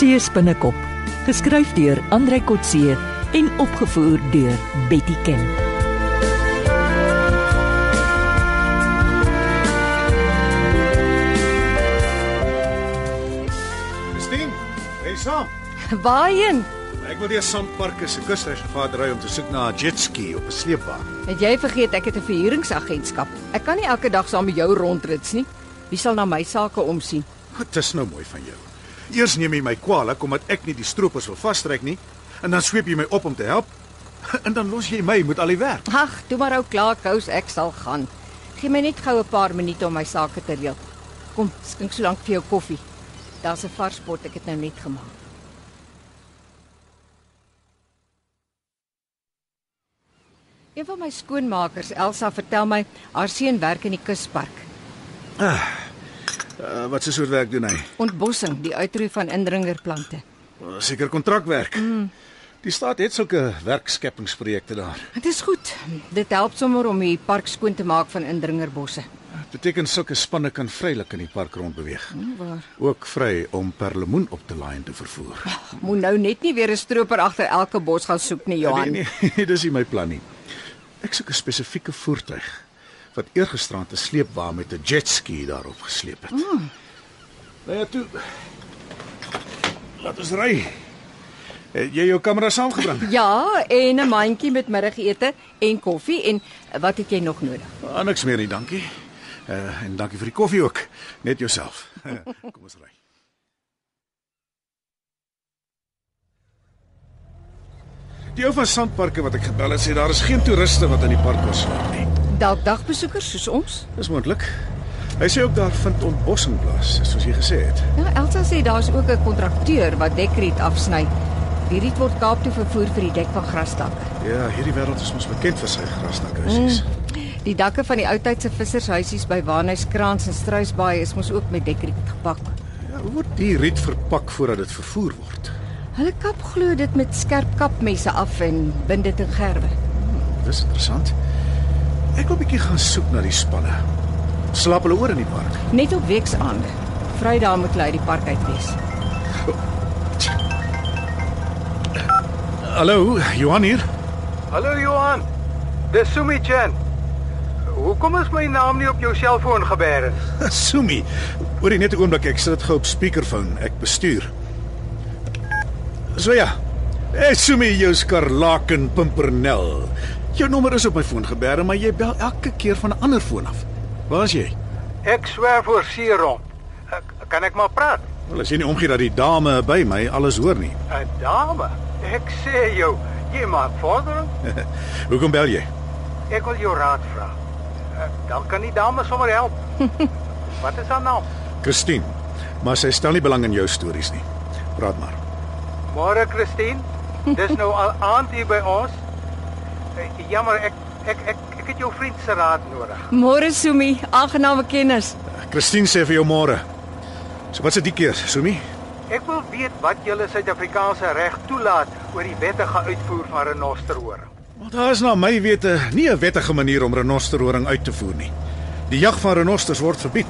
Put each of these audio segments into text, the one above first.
See spinnekop, geskryf deur Andrei Kotse en opgevoer deur Betty Ken. Christine, hey saam. Waarheen? Ek wil deur Sandpark se kusreservaat ry om te soek na 'n jetski op 'n sleepbaan. Het jy vergeet ek het 'n verhuuringsagentskap? Ek kan nie elke dag saam met jou rondrits nie. Wie sal na my sake omsien? Dit is nou mooi van jou. Eers neem jy my kwaadlik omdat ek nie die stroopers wil vastrek nie, en dan sweep jy my op om te help. En dan los jy my met al die werk. Ag, toe maar ou klaar kous, ek sal gaan. Gee my net gou 'n paar minute om my sake te reël. Kom, skink so lank vir jou koffie. Daar's 'n vars pot, ek het nou net gemaak. Een van my skoonmakers, Elsa, vertel my haar seun werk in die kuspark. Uh, wat se soort werk doen hy? Ontbossing, die uitroei van indringerplante. Uh, Seker kontrakwerk. Mm. Die staat het sulke werkskeppingsprojekte daar. Dit is goed. Dit help sommer om die park skoon te maak van indringerbosse. Dit beteken sulke spanne kan vrylik in die park rondbeweeg. Hmm, waar? Ook vry om perlemoen op te laai en te vervoer. Moet nou net nie weer 'n stroper agter elke bos gaan soek nie, Johan. Nee, nee, dis nie my plan nie. Ek soek 'n spesifieke voertuig wat eergisterand 'n sleepwa met 'n jetski daarop gesleep het. Mm. Nou ja, toe. Laat ons ry. Het jy jou kamera saamgebring? Ja, en 'n mandjie met middagete en koffie en wat het jy nog nodig? Ah, niks meer nie, dankie. Uh, en dankie vir die koffie ook. Net jouself. Kom ons ry. Die ou van Sandparke wat ek gebel het, sê daar is geen toeriste wat in die park wil slaap nie. Dalk dagbesoekers soos ons? Dis moontlik. Hy sê ook daar vind ontbossing plaas, soos jy gesê het. Ja, Elsa sê daar's ook 'n kontrakteur wat dekriet afsny. Die riet word Kaap toe vervoer vir die dek van grasdakke. Ja, hierdie wêreld is mos bekend vir sy grasdakhuisies. Mm. Die dakke van die ou tydse vissershuisies by Waarnhuiskrans en Struisbaai is mos ook met dekriet gepak. Ja, hoe word die riet verpak voordat dit vervoer word? Hulle kap glo dit met skerp kapmesse af en bind dit in gerwe. Dis interessant. Ek wil 'n bietjie gaan soek na die spanne. Slaap hulle oor in die park? Net op weksaande. Vrydag moet hulle uit die park uit wees. Hallo, Johan hier. Hallo Johan. Dis Sumi Chen. Hoekom is my naam nie op jou selfoon gebeer nie? Sumi. Hoorie net 'n oomblik, ek sit dit gou op speakerphone. Ek bestuur. So ja. Hey Sumi, jou skarlaken pimpernel. Jou nommer is op my foon gebeere, maar jy bel elke keer van 'n ander foon af. Waar is jy? Ek swear voor Seerom. Ek- Kan ek maar praat? Wel, as jy nie omgee dat die dame by my alles hoor nie. 'n Dame. Ek sê jou, jy maak vordering. Hoekom bel jy? Ek wil jou raad vra. Eh, Dan kan die dame sommer help. Wat is haar naam? Christine. Maar sy stel nie belang in jou stories nie. Praat maar. Môre Christine. Dis nou al aand hier by ons. Eh, Jammer, ek ek ek ek het jou vriend se raad nodig. Môre Sumi, aangename kennis. Christine sê vir jou môre. So wat se die keer, Sumi? Ek wil weet wat julle Suid-Afrikaanse reg toelaat oor die wettige uitvoer van renosterhoring. Want daar is na my wete nie 'n wettige manier om renosterhoring uit te voer nie. Die jag van renosters word verbied.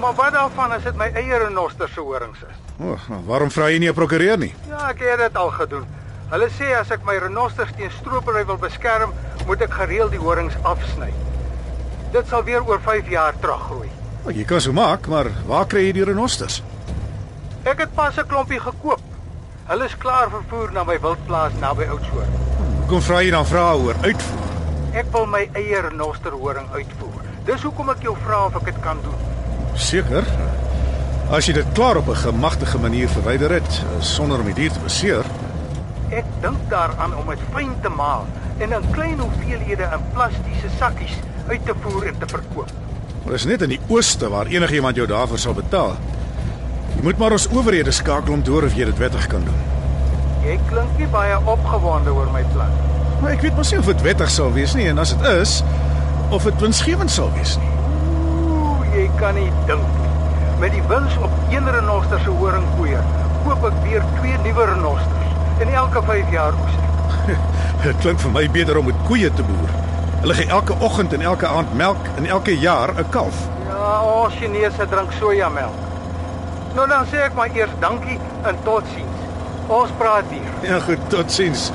Maar wat daarvan as dit my eie renoster se horings is? O, oh, waarom vra jy nie 'n prokureur nie? Ja, ek het dit al gedoen. Hulle sê as ek my renosters teen stropery wil beskerm, moet ek gereeld die horings afsny. Dit sal weer oor 5 jaar teruggroei. O, jy kan so maak, maar waar kry jy die renosters? Ek het pas 'n klompie gekoop. Hulle is klaar vervoer na my wildplaas naby Oudtshoorn. Hoekom vra jy dan vrae oor uitvoer? Ek wil my eie renosterhoring uitvoer. Dis hoekom ek jou vra of ek dit kan doen. Seker. As jy dit klaar op 'n gemagtige manier verwyder het eh, sonder om die dier te beseer, Ek dink daaraan om dit fyn te maal en in klein hoeveelhede in plastiese sakkies uit te voer en te verkoop. maar dis net in die ooste waar enigiemand jou daarvoor sal betaal. Jy moet maar ons owerhede skakel om te hoor of jy dit wettig kan doen. Jy klink nie baie opgewonde oor my plan. Maar ek weet mos nie of dit wettig sal wees nie en as dit is, of dit winsgewend sal wees nie. Ooh, jy kan nie dink nie. Met die wins op een renoster se horingkoeie, koop ek weer twee nuwe renosters en elke 5 jaar oes. Dit klink vir my beter om met koeie te boer. Hulle gee elke oggend en elke aand melk en elke jaar 'n kalf. Ja, ons Chinese drink sojamelk. Nou dan sê ek maar eers dankie en totsiens. Ons praat weer. Ja, goed, totsiens.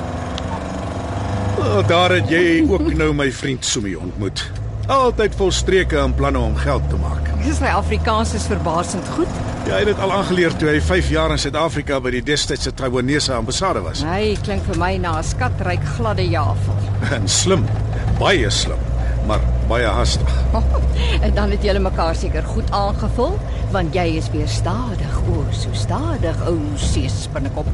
Oh, daar het jy ook nou my vriend Sumi ontmoet. Altyd vol streke en planne om geld te maak. Dis my Afrikaans is verbasend goed. Ja, hy het al aangeleer toe hy 5 jaar in Suid-Afrika by die destydse Taiwanese ambassade was. Hy klink vir my na 'n skatryk gladde javel. En slim, baie slim, maar baie hastig. en dan het julle mekaar seker goed aangevul, want jy is weer stadig, o, so stadig, ou seespinnekop.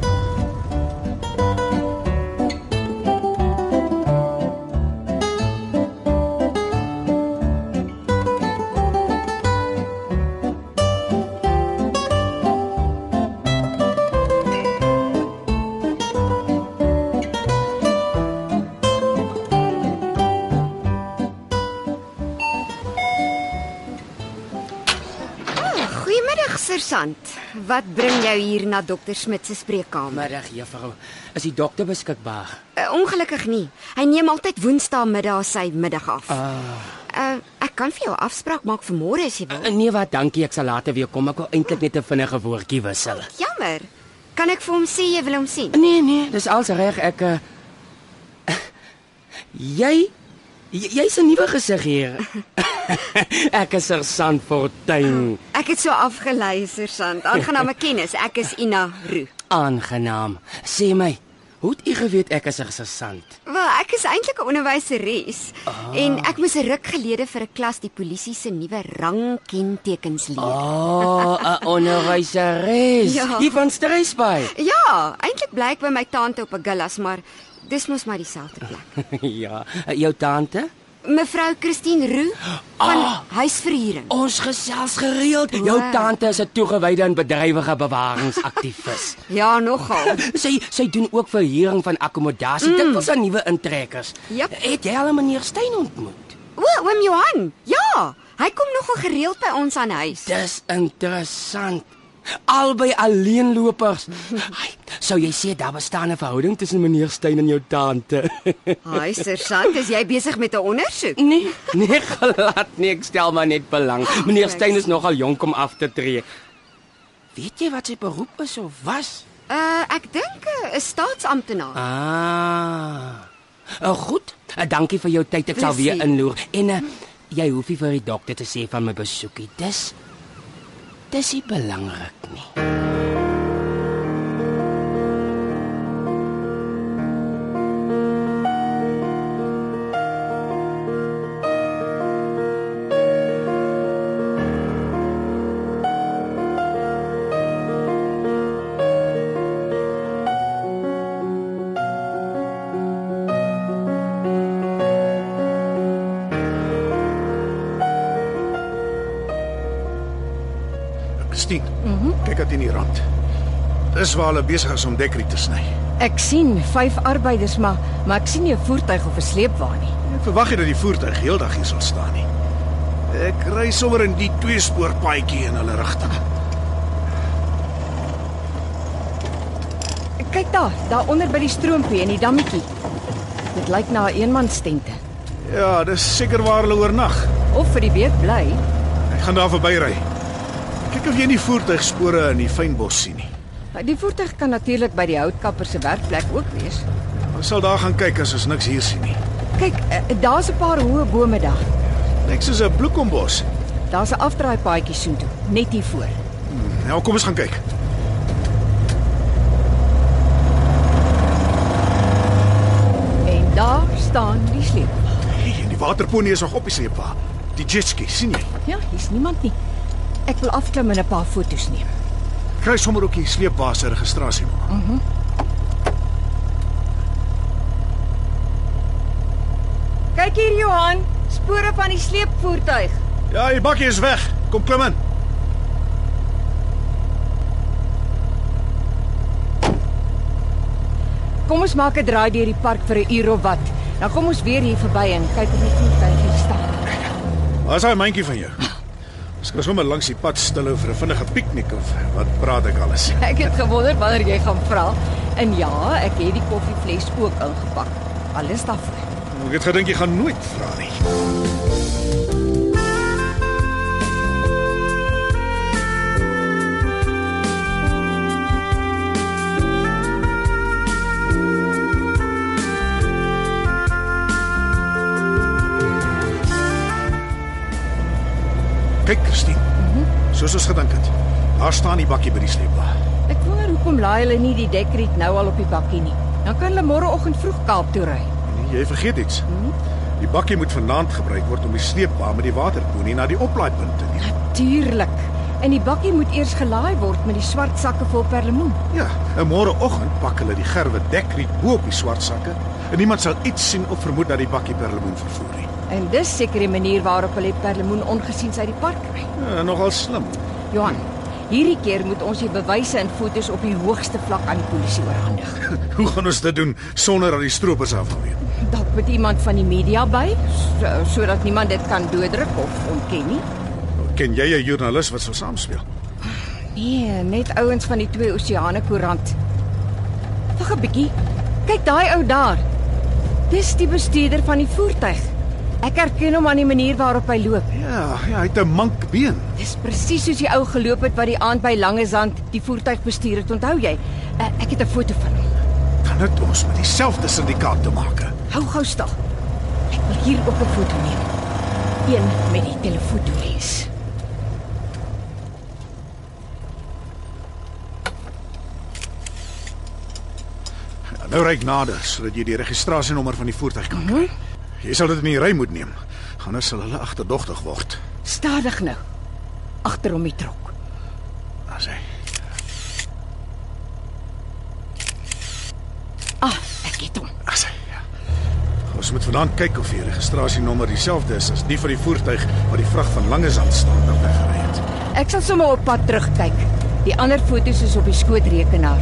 Goeiemiddag, sergeant. Wat bring jou hier na dokter Smit se spreekkamer? Middag, juffrou. Is die dokter beskikbaar? Uh, ongelukkig nie. Hy neem altyd Woensdae middag sy middag af. Ah. Uh, ek kan vir jou afspraak maak vir môre as jy wil. Uh, nee, wat, dankie. Ek sal later weer kom. Ek wil eintlik net 'n vinnige woordjie wissel. Jammer. Kan ek vir hom sê jy wil hom sien? Nee, nee, dis als reg. Ek uh, jy- jy's 'n nuwe gesig hier. ek is Sergeant Fortuin. Ek het so afgelei, sergeant. Aangename kennis. Ek is Ina Roo. Aangenaam. Sê my, hoe het u geweet ek is 'n sergeant? Wel, ek is eintlik 'n onderwyseres ah. en ek moes 'n ruk gelede vir 'n klas die polisie se nuwe rangkentekens leer. Oh, 'n onderwyseres. Ja. Hier van Streesbaai. Ja, eintlik bly ek by my tante op 'n gillas, maar dis mos maar dieselfde plek. ja, jou tante? Mevrou Christine Roo van Ah. huisverhuuring. Ons gesels gereeld. Jou Wow. tante is 'n toegewyde en bedrywige bewaringsaktivis. Ja, nogal. sy sy doen ook verhuuring van akkommodasie mm. dikwels aan nuwe intrekkers. Jep. Het jy al meneer Steyn ontmoet? O, oom Johan. Ja, hy kom nogal gereeld by ons aan huis. Dis interessant. Albei alleenlopers. Ai, sou jy sê daar bestaan 'n verhouding tussen meneer Steyn en jou tante? Haai, sergeant, is jy besig met 'n ondersoek? nee, nee glad nie, ek stel maar net belang. Meneer Steyn is nogal jonk om af te tree. Weet jy wat sy beroep is of was? Uh, ek dink 'n staatsamptenaar. Ah. Uh, goed. Uh, dankie vir jou tyd. Ek sal weer inloer. En uh, jy hoef nie vir die dokter te sê van my besoekie. Dis dis nie belangrik nie. Mhm. Mm kyk uit in die rand. Dis waar hulle besig is om dekriet te sny. Ek sien vyf arbeiders, maar maar ek sien nie 'n voertuig of 'n sleepwa nie. Ek verwag nie dat die voertuig heeldag hier sal staan nie. Ek ry sommer in die tweespoorpaadjie in hulle rigting. Kyk daar, daar onder by die stroompie en die dammetjie. Dit lyk na 'n eenmanstente. Ja, dis seker waar hulle oornag. Of vir die week bly. Ek gaan daar verbyry. Kyk of jy nie voertuigspore in die fynbos sien nie. Die voertuig kan natuurlik by die houtkapper se werkplek ook wees. Ons sal daar gaan kyk as ons niks hier sien nie. Kyk, eh, daar's 'n paar hoë bome daar. Lyk soos 'n bloekombos. Daar's 'n afdraaipaadjie soontoe, net hier voor. Nou kom ons gaan kyk. En daar staan die sleep. Hey, en die waterponie is nog op die sleepwa. Die jetski, sien jy? Ja, hier's niemand nie. Ek wil afklim en 'n paar foto's neem. Kry sommer ook die sleepwa se registrasie. Mm. Kyk hier Johan, spore van die sleepvoertuig. Ja, die bakkie is weg. Kom klim in. Kom ons maak 'n draai deur die park vir 'n uur of wat. Dan kom ons weer hier verby en kyk of die voertuig hier staan. Waar's daai mandjie van jou? Kan sommer langs die pad stilhou vir 'n vinnige piknik of wat praat ek alles? Ek het gewonder wanneer jy gaan vra. En ja, ek het die koffievles ook ingepak. Alles daarvoor. Ek het gedink jy gaan nooit vra nie. Kyk, Christine. Soos ons gedink het. Daar staan die bakkie by die sleepwa. Ek wonder hoekom laai hulle nie die dekriet nou al op die bakkie nie. Dan kan hulle môreoggend vroeg Kaap toe ry. Nee, jy vergeet iets. Die bakkie moet vanaand gebruik word om die sleepwa met die waterpoenie na die oplaaipunt te neem. Tuurlik. En die bakkie moet eers gelaai word met die swart sakke vol perlemoen. Ja, en môreoggend pak hulle die gerwe dekriet bo op die swart sakke en niemand sal iets sien of vermoed dat die bakkie perlemoen vervoer nie. En dis seker die manier waarop hulle perlemoen ongesiens uit die park kry. Ja, nogal slim. Johan, hierdie keer moet ons die bewyse en fotos op die hoogste vlak aan die polisie oorhandig. Hoe gaan ons dit doen sonder dat die stroopers afval weet? Dalk met iemand van die media by, so, sodat niemand dit kan dooddruk of ontken nie. Ken jy 'n joernalis wat sou saamspeel? Nee, net ouens van die twee Oseane koerant. Wag 'n bietjie. Kyk daai ou daar. Dis die bestuurder van die voertuig. Ek herken hom aan die manier waarop hy loop. Ja, ja, hy het 'n mankbeen. Dis presies soos die ou geloop het wat die aand by Langezand die voertuig bestuur het, onthou jy? Uh, ek het 'n foto van hom. Kan dit ons met dieselfde syndikaat te maak? Hou gou stil. Ek wil hier ook 'n foto neem. Een met die telefoonlens. Ja, nou ry ek nader sodat jy die registrasienommer van die voertuig kan kry. Jy sal dit in die ry moet neem. Anders sal hulle agterdogtig word. Stadig nou. Agter hom die trok. As hy Ah, ek het hom. as hy ja. Ons moet vanaand kyk of die registrasienommer dieselfde is as die van die voertuig wat die vrag van Langezand staan dat weggery het. Ek sal sommer op pad terugkyk. Die ander foto's is op die skootrekenaar.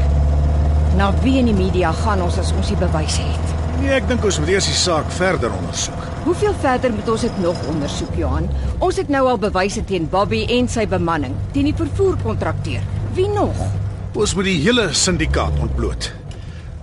Na wie in die media gaan ons as ons die bewyse het? Nee, ek dink ons moet eers die saak verder ondersoek. Hoeveel verder moet ons dit nog ondersoek, Johan? Ons het nou al bewyse teen Bobby en sy bemanning, teen die vervoerkontrakteur. Wie nog? Ons moet die hele syndikaat ontbloot.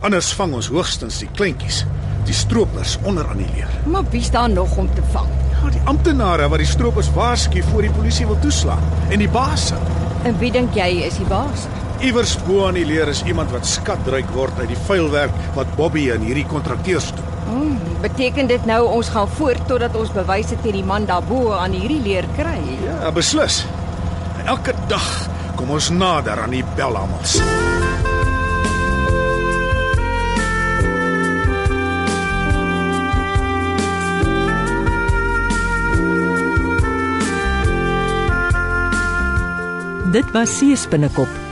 Anders vang ons hoogstens die kleintjies, die stroopers onderannuleer. Maar wie's daar nog om te vang? Ja, die amptenare wat die stroopers waarsku voor die polisie wil toeslaan en die baase. En wie dink jy is die baas? Iewers bo aan die leer is iemand wat skatryk word uit die vuilwerk wat Bobby en hierdie kontrakteurs doen. Hmm, beteken dit nou ons gaan voort totdat ons bewyse teen die man daarbo aan hierdie leer kry? Ja, beslis. En elke dag kom ons nader aan die Bellamels. Dit was Seespinnekop